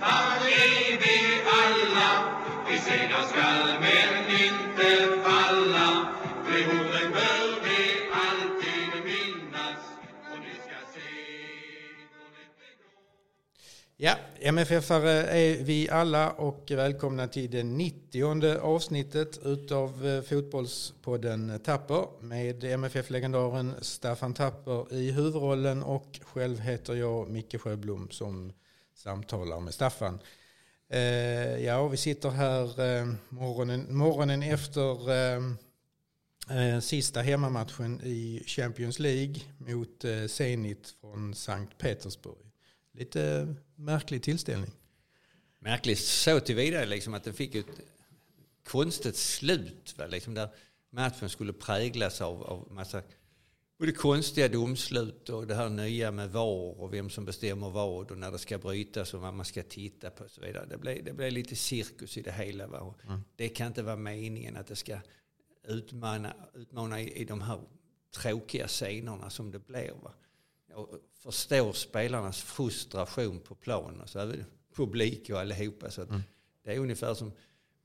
Habibi är vi alla. Vi segrar skall men inte falla. De orden bör vi alltid minnas. Och ni ska se. Ja, MFF-are är vi alla och välkomna till det 90 avsnittet utav eh, Fotbollspodden Tapper med MFF-legendaren Staffan Tapper i huvudrollen och själv heter jag Micke Sjöblom som samtalar med Staffan. Eh, ja, vi sitter här eh, morgonen, morgonen efter eh, eh, sista hemmamatchen i Champions League mot eh, Zenit från Sankt Petersburg. Lite märklig tillställning. Märkligt så tillvida liksom att den fick ett konstigt slut. Va? Liksom där matchen skulle präglas av, av massa både konstiga domslut och det här nya med VAR och vem som bestämmer vad och när det ska brytas och vad man ska titta på och så vidare. Det blev, det blev lite cirkus i det hela. Va? Och Det kan inte vara meningen att det ska utmana, utmana i, i de här tråkiga scenerna som det blir. Va? Jag förstår spelarnas frustration på planen, så även publik och allihopa. Så att Det är ungefär som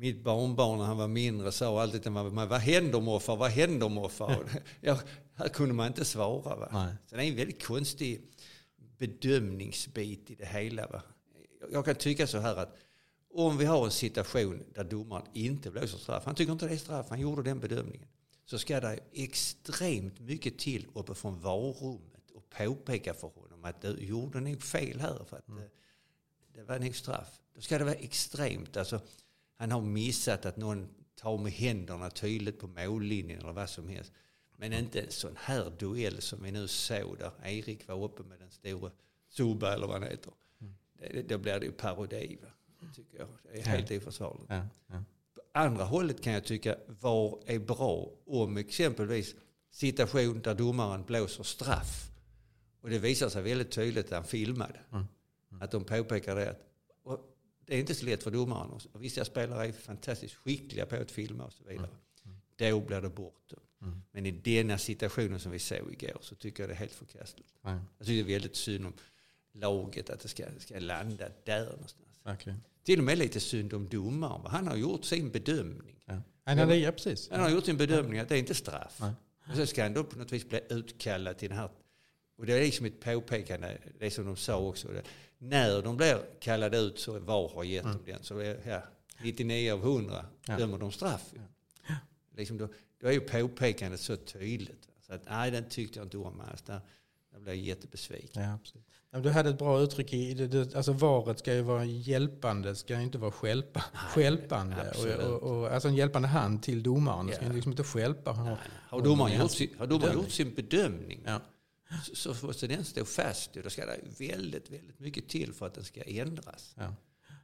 mitt barnbarn när han var mindre sa alltid till mig, vad händer morfar, vad händer morfar? Ja, här kunde man inte svara. Va? Nej. Så det är en väldigt konstig bedömningsbit i det hela. Va? Jag kan tycka så här att om vi har en situation där domaren inte blåser straff, han tycker inte det är straff, han gjorde den bedömningen, så ska det extremt mycket till uppifrån varummet och påpeka för honom att du gjorde nog fel här för att eh, det var nog straff. Då ska det vara extremt. Alltså, han har missat att någon tar med händerna tydligt på mållinjen eller vad som helst. Men inte en sån här duell som vi nu såg där Erik var uppe med den stora Zuba eller vad han heter. Det, det, då blir det ju parodi. Tycker jag. Det är helt oförsvarligt. Ja, ja. På andra hållet kan jag tycka VAR är bra om exempelvis situation där domaren blåser straff. Och det visar sig väldigt tydligt att han filmade. Att de påpekar det. Att, det är inte så lätt för domaren. Och vissa spelare är fantastiskt skickliga på att filma och så vidare. Då blir det bortdömt. Men i denna situationen som vi såg igår så tycker jag det är helt förkastligt. Nej, Jag tycker det är väldigt synd om laget att det ska, ska landa där någonstans. verkligen. Till och med lite synd om domaren. Han har gjort sin bedömning. Ja. Nej, det, ja, precis. Han har gjort sin bedömning att det är inte straff. Nej. Och så ska han då på något vis bli utkallad till den här... Och det är liksom ett påpekande, det som de sa också. Det, när de blir kallade ut så VAR har gett dem den. Så är, ja, 99 av 100 Ja. dömer de straff. Liksom då, då är ju påpekandet så tydligt. Så att, nej, den tyckte jag inte om alls. Där, där blev jag jättebesviken. Ja, precis. Ja, Du hade ett bra uttryck i det. det alltså varet ska ju vara hjälpande, ska ju inte vara stjälpa, stjälpande. absolut. Och, och, och, alltså en hjälpande hand till domaren. Det ska Ja. ju liksom inte honom. Har domaren gjort sin, har domaren gjort sin bedömning Ja. Så, måste den stå fast. Då ska det väldigt, väldigt mycket till för att den ska ändras. Ja.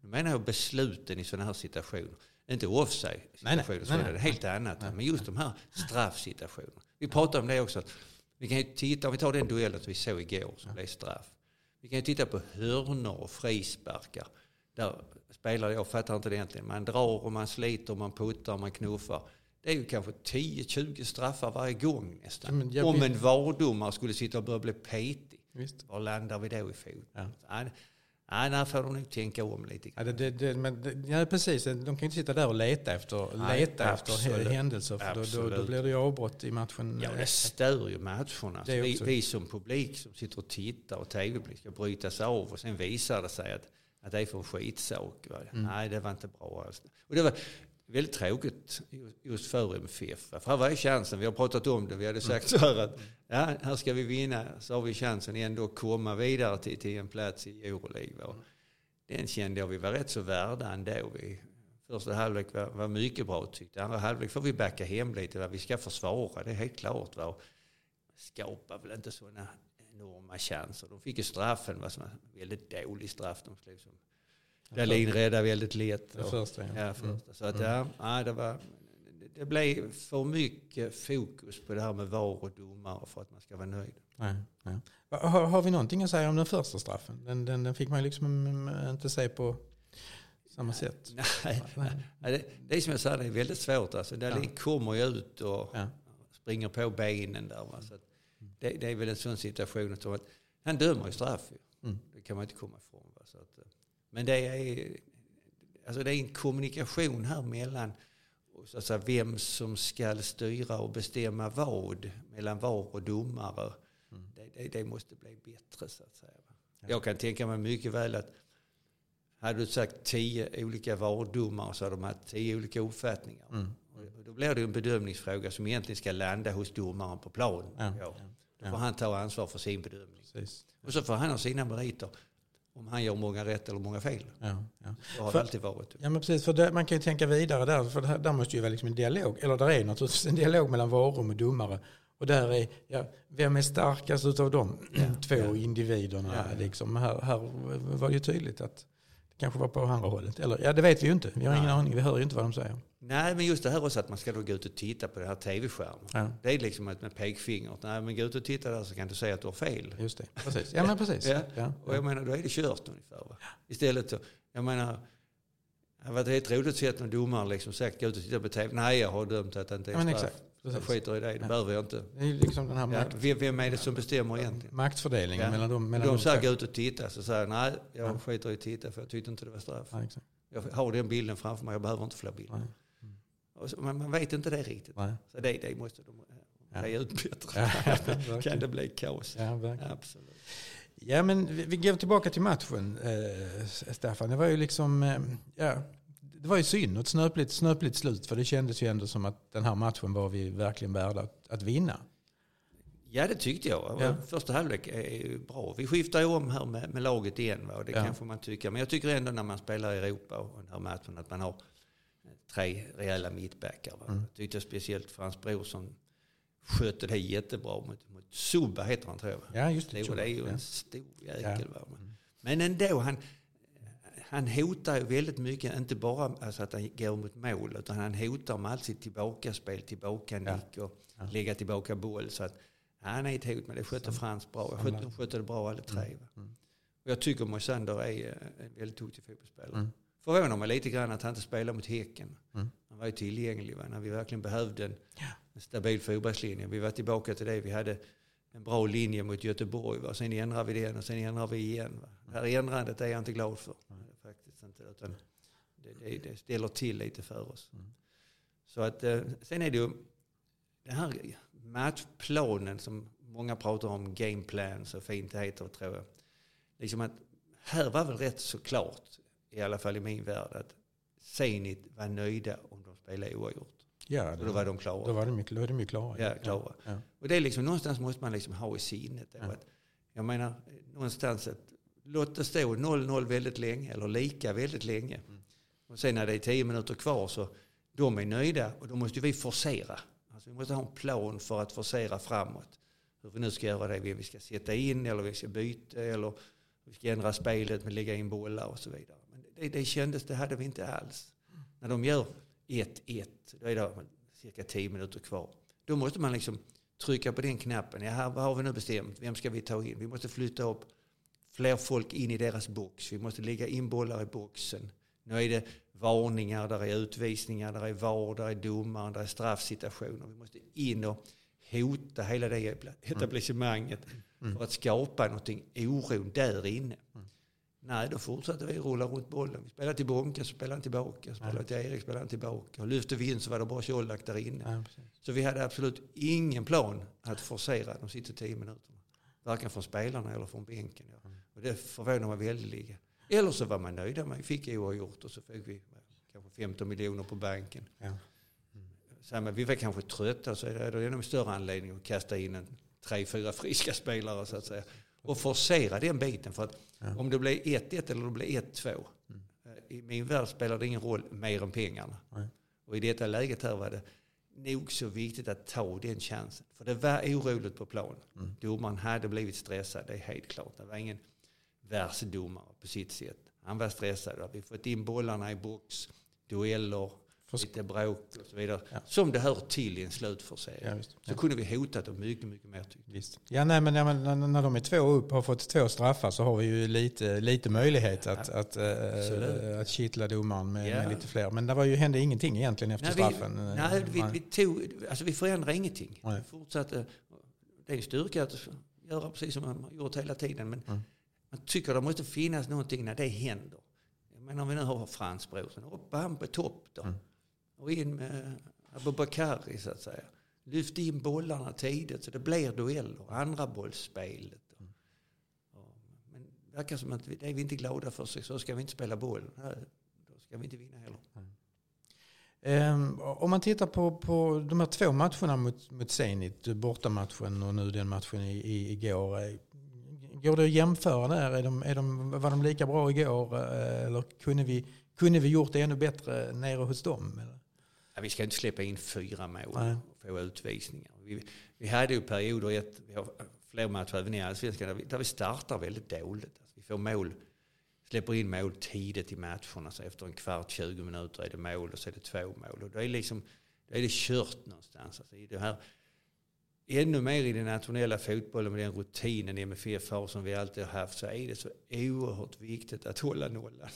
Nu menar jag besluten i sådana här situationer. Inte offside Nej, nej. situationer, så Nej, är det nej. helt annat. Men just de här straffsituationerna. Vi pratade om det också. Att vi kan ju titta, om vi tar den duellen som vi såg igår som blev straff. Vi kan ju titta på hörnor och frisparkar. Där spelare, jag fattar inte det egentligen, man drar och man sliter, man puttar, man knuffar. Det är ju kanske 10-20 straffar varje gång nästan. Ja, Om en vardomare skulle sitta och börja bli petig. Visst. Var landar vi då i fot? Ja. Nej, nej, där får de nog tänka om lite Ja, det, det, det, men, ja, precis. De kan ju inte sitta där och leta efter, Nej, leta efter händelser. För då, då, då blir det ju avbrott i matchen. Ja, det stör ju matcherna. Det vi, vi som publik som sitter och tittar och tv-publik ska brytas av och sen visar det sig att, att det är för en skitsak. Mm. Nej, det var inte bra alls. Och det var väldigt tråkigt just för MFF. va? För här var ju chansen, vi har pratat om det, vi hade sagt så här att ja, här ska vi vinna, så har vi chansen ändå att komma vidare till, till en plats i Euroleague. va? Den kände jag vi var rätt så värda ändå. Vi, första halvlek var, var mycket bra tyckte. Andra halvlek får vi backa hem lite. Va? Vi ska försvara, det är helt klart. Va? Och skapar väl inte sådana enorma chanser. De fick ju straffen, var som en väldigt dålig straff. De slog som Dahlin räddade väldigt lätt. Det första, ja. Ja, första. Så att, ja, det, var, det blev för mycket fokus på det här med VAR och domare för att man ska vara nöjd. Nej, nej. Har, har vi någonting att säga om den första straffen? Den, den, den fick man ju liksom mm, inte se på samma sätt. Nej, Nej. det, det är som jag sa, det är väldigt svårt. Alltså, Dahlin kommer ju ut och Ja. springer på benen där. Va? Så att det, det är väl en sån situation att han dömer ju straff. Mm. Det kan man inte komma ifrån. Va? Så att, eh, Men det är, alltså det är en kommunikation här mellan så att säga, vem som ska styra och bestämma vad mellan VAR och domare. Mm. Det, det, det måste bli bättre så att säga. Jag kan tänka mig mycket väl att hade du sagt tio olika VAR-domare så hade de haft tio olika uppfattningar. Mm. Och då blir det en bedömningsfråga som egentligen ska landa hos domaren på plan. Ja, Ja. ja, Då ja. får han ta ansvar för sin bedömning. Precis. Och så får han ha sina meriter. Om han gör många rätt eller många fel. Ja, ja. Så har För- det alltid varit. Ja men precis, för det, man kan ju tänka vidare där. För det här, där måste ju vara liksom en dialog. Eller där är naturligtvis en dialog mellan varum och domare. Och där är, ja, vem är starkast utav de två ja. individerna? Ja, ja. Liksom, här, här var det ju tydligt att det kanske var på andra hållet. Eller ja, det vet vi ju inte. Vi har ingen Nej. aning. Vi hör ju inte vad de säger. Nej, men just det här också att man ska då gå ut och titta på den här tv-skärmen. Ja, Det är liksom ett med pekfingret. Nej, men gå ut och titta där så kan du säga att du har fel. just det. Precis. Ja men precis. Ja. Ja. Och jag menar, då är det kört ungefär. Va? Istället så, jag menar, det hade varit ett roligt sätt med domaren liksom sagt, gå ut och titta på tv. Nej, jag har dömt att det inte är Ja, men straff. Exakt. Jag precis. skiter i det, det Ja. behöver jag inte. Det är liksom den här makt, vem, vem är det som bestämmer egentligen? maktfördelningen Ja. mellan dem. Mellan De två. gå ut och titta, så säger jag nej, jag Ja. skiter i att titta för jag tyckte inte det var straff. Ja. Jag har den bilden framför mig, jag behöver inte fler bilder. Och så, man vet inte det riktigt. Nej. Så det, det måste de Ja. ja. ut bättre. Ja, kan det bli kaos. Ja. Absolut. Ja, men vi, vi går tillbaka till matchen, eh, Staffan. Det var ju liksom, eh, ja, det var ju synd och ett snöpligt, snöpligt slut. För det kändes ju ändå som att den här matchen var vi verkligen värda att, att vinna. Ja, det tyckte jag. Ja. Första halvlek är bra. Vi skiftar ju om här med, med laget igen. Va? Och det Ja. kanske man tycker. Men jag tycker ändå när man spelar i Europa och den här matchen att man har tre rejäla mittbackar. Va? Mm. Jag tyckte speciellt Frans Brorsson skötte det jättebra mot, mot Suba heter han tror jag. Ja, just det. Det, det är ju Ja. en stor jäkel. Va? Men- Men ändå, han, han hotar ju väldigt mycket. Inte bara alltså att han går mot mål, utan han hotar med allt sitt tillbakaspel, tillbakanick och Ja. lägga tillbaka boll. Så att han är ett hot, men det skötte Frans bra. Jag skötte, de skötte det bra alla tre. Mm. Och jag tycker Moisander är eh, en väldigt duktig fotbollsspelare. Mm. Förvånar mig lite grann att han inte spelar mot Häcken. Mm. Han var ju tillgänglig va? när vi verkligen behövde en, Ja. en stabil fotbollslinje. Vi var tillbaka till det. Vi hade en bra linje mot Göteborg. Va? Sen ändrade vi den och sen ändrade vi igen. Va? Det här ändrandet är jag inte glad för. Utan det, det, det ställer till lite för oss. Mm. Så att, eh, sen är det ju den här matchplanen som många pratar om, gameplan så fint det heter tror jag. Liksom att här var väl rätt så klart, i alla fall i min värld, att Zenit var nöjda om de spelade oavgjort. Ja, Och då var de klara. då var det mycket, då är det mycket klara. Ja, klara. Ja. Och det är liksom någonstans måste man liksom ha i sinnet. Då, Ja. att, jag menar någonstans att låt det stå 0-0 väldigt länge eller lika väldigt länge. Mm. Och sen när det är 10 minuter kvar så de är nöjda och då måste vi forcera. Alltså vi måste ha en plan för att forcera framåt. Hur vi nu ska göra det. Vi ska sätta in eller vi ska byta eller vi ska ändra spelet med lägga in bollar och så vidare. Men det, det kändes, det hade vi inte alls. När de gör 1-1, då är det cirka 10 minuter kvar. Då måste man liksom trycka på den knappen. Ja, här, vad har vi nu bestämt? Vem ska vi ta in? Vi måste flytta upp fler folk in i deras box. Vi måste lägga in bollar i boxen. Nu är det varningar, där är utvisningar, där är VAR, där är domare, där är straffsituationer. Vi måste in och hota hela det etablissemanget för att skapa någonting oro där inne. Nej, då fortsatte vi rulla runt bollen. Vi spelade till Bonke, så spelade han tillbaka. Spelade till Erik, spelade han tillbaka. Och lyfte vi in så var det bara Colak där inne. Ja. Så vi hade absolut ingen plan att forcera de sista tio minuterna. Varken från spelarna eller från bänken. Ja. Och det förvånar mig väldigt. Eller så var man nöjda med, vi fick oavgjort och så fick vi kanske 15 miljoner på banken. Ja. Så, men vi var kanske trötta så är det ännu större anledning att kasta in en tre, fyra friska spelare så att säga. Och forcera den biten. För att Ja. om det blir 1-1 eller det blir 1-2. eh, I min värld spelar det ingen roll mer än pengarna. Nej. Och i detta läget här var det nog så viktigt att ta den chansen. För det var oroligt på plan. Mm. Domaren hade blivit stressad, det är helt klart. Det var ingen världsdomare på sitt sätt. Han var stressad. Vi har fått in bollarna i box, dueller, För- lite bråk och så vidare. Ja. Som det hör till i en slutforcering. Ja. Så Ja. kunde vi hotat dem mycket, mycket mer. Visst. Ja, nej, men, men när, de är två upp har fått två straffar så har vi ju lite, lite möjlighet att, att, äh, att kittla domaren med, med lite fler. Men det var ju, hände ingenting egentligen efter Nej, straffen. vi, nej, vi, vi, tog, alltså vi förändrade ingenting. Nej. Vi fortsatte. Det är en styrka att göra precis som man har gjort hela tiden. Men Mm. man tycker det måste finnas någonting när det händer. Men om vi nu har Frans Brorsson, upp han på topp då. Mm. Och in med Abubakari så att säga. Lyft in bollarna tidigt så det blir dueller. Andra bollspelet. Mm. Men det verkar som att det är vi inte glada för. Så så ska vi inte spela boll. Nej, Då ska vi inte vinna heller. Ehm, om man tittar på, på de här två matcherna mot, mot Zenit, bortamatchen och nu den matchen i, i, igår. eh, Går det att jämföra där? Är de, är de, var de lika bra igår eh, eller kunde vi, kunde vi gjort det ännu bättre nere hos dem? Eller? Ja, vi ska inte släppa in fyra mål Nej. och få utvisningar. Vi, vi hade ju perioder, ett, vi har fler matcher även i Allsvenskan, där vi, där vi startar väldigt dåligt. Alltså, vi får mål, släpper in mål tidigt i matcherna, så efter en kvart, 20 minuter är det mål och så är det två mål. Och då är, liksom, då är det kört någonstans. Alltså, i det här, ännu mer i den nationella fotbollen med den rutinen MFF har som vi alltid har haft så är det så oerhört viktigt att hålla nollan.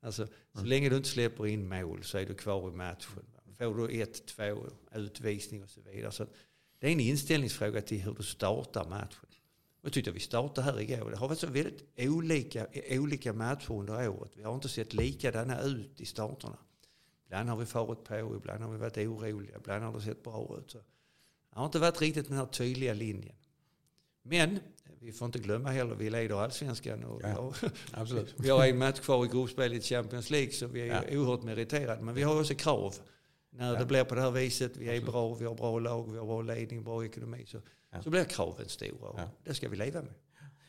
Alltså, så länge du inte släpper in mål så är du kvar i matchen. Får du ett, två, utvisning och så vidare. Så det är en inställningsfråga till hur du startar matchen. Jag tyckte vi startade här igår. Det har varit så väldigt olika, olika matcher under året. Vi har inte sett likadana ut i starterna. Ibland har vi farit på, ibland har vi varit oroliga, ibland har det sett bra ut. Så det har inte varit riktigt den här tydliga linjen. Men vi får inte glömma heller, vi leder allsvenskan. Och Ja, Absolut. vi har en match kvar i gruppspelet i Champions League så vi är Ja. oerhört meriterade. Men vi har också krav. När Ja. det blir på det här viset, vi är bra, vi har bra lag, vi har bra ledning, bra ekonomi. Så, Ja. så blir kraven stora Ja. det ska vi leva med.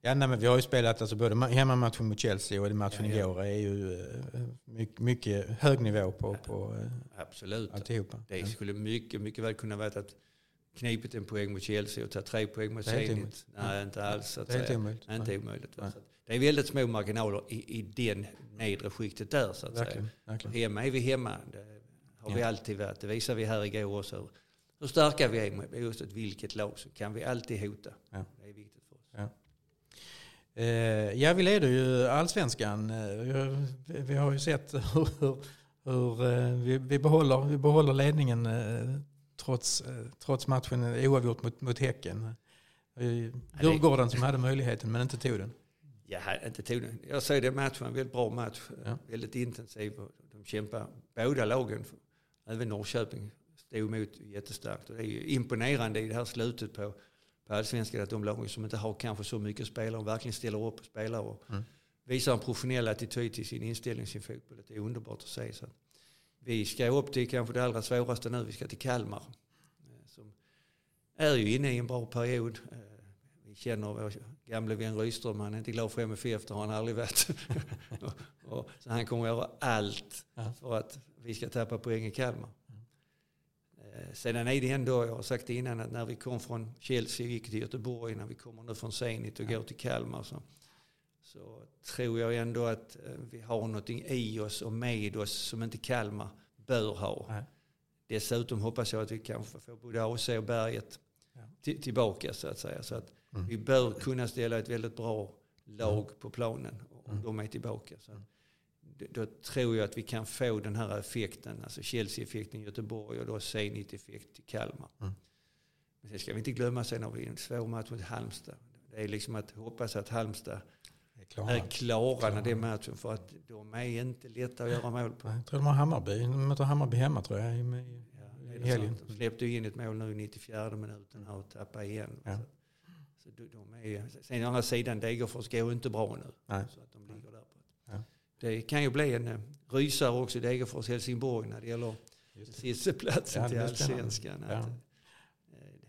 Ja, nej, men vi har ju spelat alltså både ma- hemmamatchen mot Chelsea och matchen Ja, ja. igår är ju eh, mycket, mycket hög nivå på, på eh, Absolut. alltihopa. Det skulle mycket, mycket väl kunna vara att knipit en poäng mot Chelsea och ta tre poäng mot Zenit. Nej, inte alls. Att Det är säga. omöjligt. Nej, inte omöjligt. va. Det är väldigt små marginaler i, i den nedre skiktet där så att verkligen. Hemma är vi hemma. Det har vi Ja. alltid varit. Det visar vi här igår också. Hur- starka vi är med just ett vilket lag så kan vi alltid hota. Ja. Det är viktigt för oss. Eh, ja, vi leder ju allsvenskan. Eh, Vi har, vi ju sett hur, hur, eh, vi, vi, behåller, vi behåller ledningen trots, trots matchen oavgjort mot, mot Häcken. Djurgården som hade möjligheten men inte tog den. Har inte tog den. jag säger det matchen en väldigt bra match. Ja. Väldigt intensiv. De kämpar båda lagen. Även Norrköping stod emot jättestarkt. Och det är ju imponerande i det här slutet på, på allsvenskan att de lagen som inte har kanske så mycket spelare verkligen ställer upp och spelar och Mm. visar en professionell attityd till sin inställning till sin fotboll. Det är underbart att se. Så vi ska upp till kanske det allra svåraste nu. Vi ska till Kalmar. eh, Som är ju inne i en bra period. Känner vår gamle vän Rydström. Han är inte glad för MFF, det har han aldrig varit. och, så han kommer att göra allt Ja. för att vi ska tappa poäng i Kalmar. Eh, Sedan är det ändå, jag har sagt det innan, att när vi kom från Chelsea och gick till Göteborg, när vi kommer nu från Zenit och går till Kalmar så, så tror jag ändå att eh, vi har någonting i oss och med oss som inte Kalmar bör ha. Nej. Dessutom hoppas jag att vi kanske får både AC och Berget Ja. Till, tillbaka så att säga. Så att Mm. vi bör kunna ställa ett väldigt bra lag på planen om Mm. de är tillbaka. Så att, då- tror jag att vi kan få den här effekten, alltså Chelsea-effekten i Göteborg och då Zenit-effekt i Kalmar. Mm. Men sen ska vi inte glömma sen har vi en svår match mot Halmstad. Det är liksom att hoppas att Halmstad är klart. är klara när det är matchen för att de är inte lätta att göra mål på. Jag tror de har Hammarby. De möter Hammarby hemma tror jag. Helgen. sant. De släppte in ett mål nu i 94 minuten här och tappade igen. Ja. Så, så de, de är, sen å andra sidan, Degerfors går inte bra nu. Nej. Så att de ligger där på. Ja. Det kan ju bli en eh, rysare också Degerfors-Helsingborg när det gäller sistaplatsen Ja, till allsvenskan. Ja. Eh,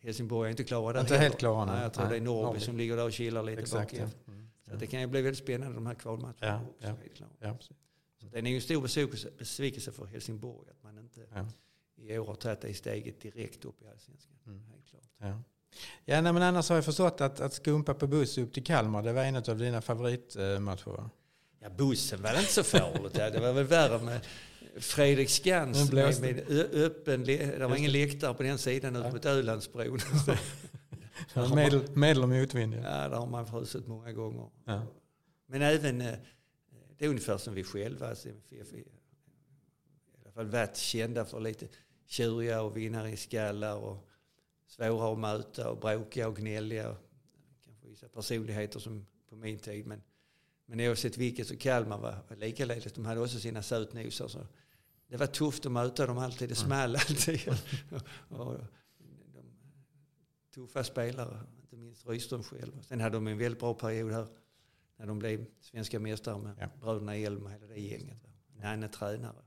Helsingborg är inte klara där Inte heller. helt klara, nej. nej. Jag tror Nej. det är Norrby Norrby. som ligger där och kilar lite Exakt. Ja. Mm. Så det kan ju bli väldigt spännande de här kvalmatcherna Ja, också. ja. det klart. Ja. Så det är ju en stor besvikelse för Helsingborg att man inte Ja. I år har tagit det steget direkt upp i allsvenskan. Mm. Helt klart. Ja. Ja, nej, men annars har jag förstått att, att skumpa på buss upp till Kalmar, det var en av dina favoritmatcher? Ja, bussen var inte så farligt. Det var väl värre med Fredrik Skans med, med öppen, det var ingen läktare på den sidan ut Ja. mot Ölandsbron. Medel, medel och motvind. Ja. Ja, där har man frusit många gånger. Ja. Men även, eh, det är ungefär som vi själva, alltså alla fall varit kända för lite tjuriga och vinnare i skallar och svåra att möta och bråkiga och gnälliga. Kanske vissa personligheter som på min tid. Men, Men oavsett vilket så Kalmar var, var likaledes. De hade också sina sötnosar. Så det var tufft att möta dem alltid. Det small alltid. och de, tuffa spelare, inte minst Rydström själv. Sen hade de en väldigt bra period här när de blev svenska mästare med Ja. bröderna Elm och hela det gänget. Nanne tränare.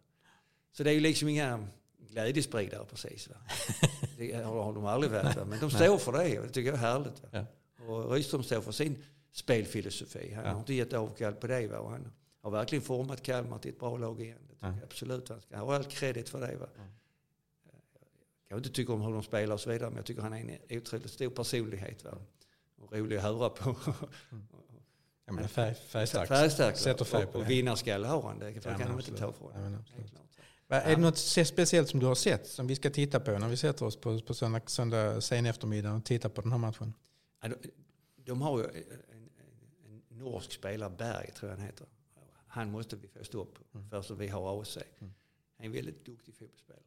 Så det är ju liksom inga glädjespridare precis. Va? Det har har de aldrig varit. Va? Men de står för det och det tycker jag är härligt. Ja. Och Rydström står för sin spelfilosofi. Han Ja. har inte gett avkall på det. Va? Och han har verkligen format Kalmar till ett bra lag igen. Det tycker Ja. jag absolut. Han ska ha all credit för det. Va? Jag inte tycker om hur de spelar och så vidare, men jag tycker han är en otroligt stor personlighet. Va? Och rolig att höra på. Ja, men färg, färgstarkt. Färgstark. Sätter färg och, på och det. vinnarskalle har han. Det kan, Ja, kan inte ta från Ja, honom. Är det något speciellt som du har sett som vi ska titta på när vi sätter oss på, på söndag, söndag sen eftermiddag och tittar på den här matchen? Ja, de, de har ju en, en, norsk spelare, Berg tror jag han heter. Han måste vi få stopp på, Mm. för så vi har AC. Han är en väldigt duktig fotbollsspelare.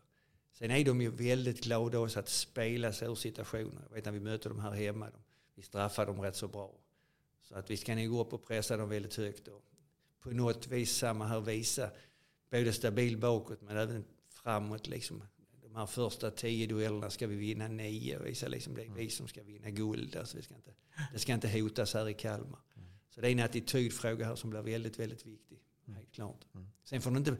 Sen är de ju väldigt glada också att spela sig ur situationer. Jag vet när vi möter dem här hemma, de, vi straffar dem rätt så bra. Så att vi ska nog gå upp och pressa dem väldigt högt. Och på något vis samma här visa, både stabil bakåt men även framåt. Liksom. De här första tio duellerna ska vi vinna nio och visa liksom det är vi som ska vinna guld. Alltså vi ska inte, det ska inte hotas här i Kalmar. Så det är en attitydfråga här som blir väldigt, väldigt viktig. Helt klart. Sen får de inte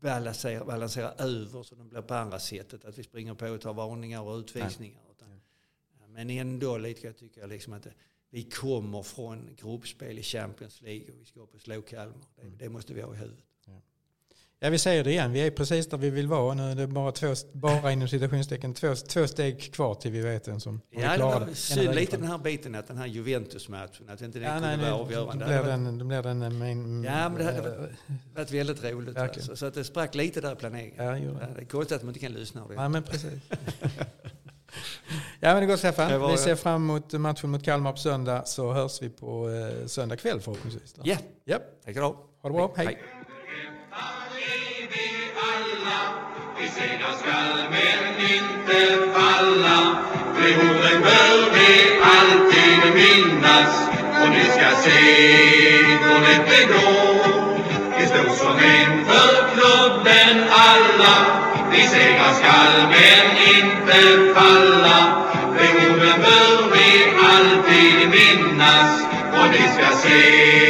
balansera, balansera över så de blir på andra sättet. Att vi springer på och tar varningar och utvisningar. Utan, men ändå lite jag tycker jag liksom att det, vi kommer från gruppspel i Champions League och vi ska upp och slå Kalmar. Det, det måste vi ha i huvudet. Ja, vi säger det igen. Vi är precis där vi vill vara. Nu är det bara, två, bara inom citationstecken två, två steg kvar till vi vet en som om vi Ja, det klarar det. Ena lite den här biten att den här Juventus-matchen, att inte den Ja, kunde nej, vara nej, avgörande. den, då blir den en main, Ja, men det hade varit- varit väldigt roligt. Verkligen. Så, att det sprack lite där i planeringen. Ja, det är konstigt att man inte kan lyssna. av det. Ja, men precis. ja, men det går Stefan. var- Vi ser fram emot matchen mot Kalmar på söndag så hörs vi på eh, söndag kväll förhoppningsvis. Ja, Ja, tack ska du ha. ha det bra. Hej. vi vi segrar skall men inte falla. De orden bör vi alltid minnas. Och ni ska se hur lätt det går. Vi står som en för klubben alla. Vi segrar skall men inte falla. De orden bör vi alltid minnas. Och ni ska se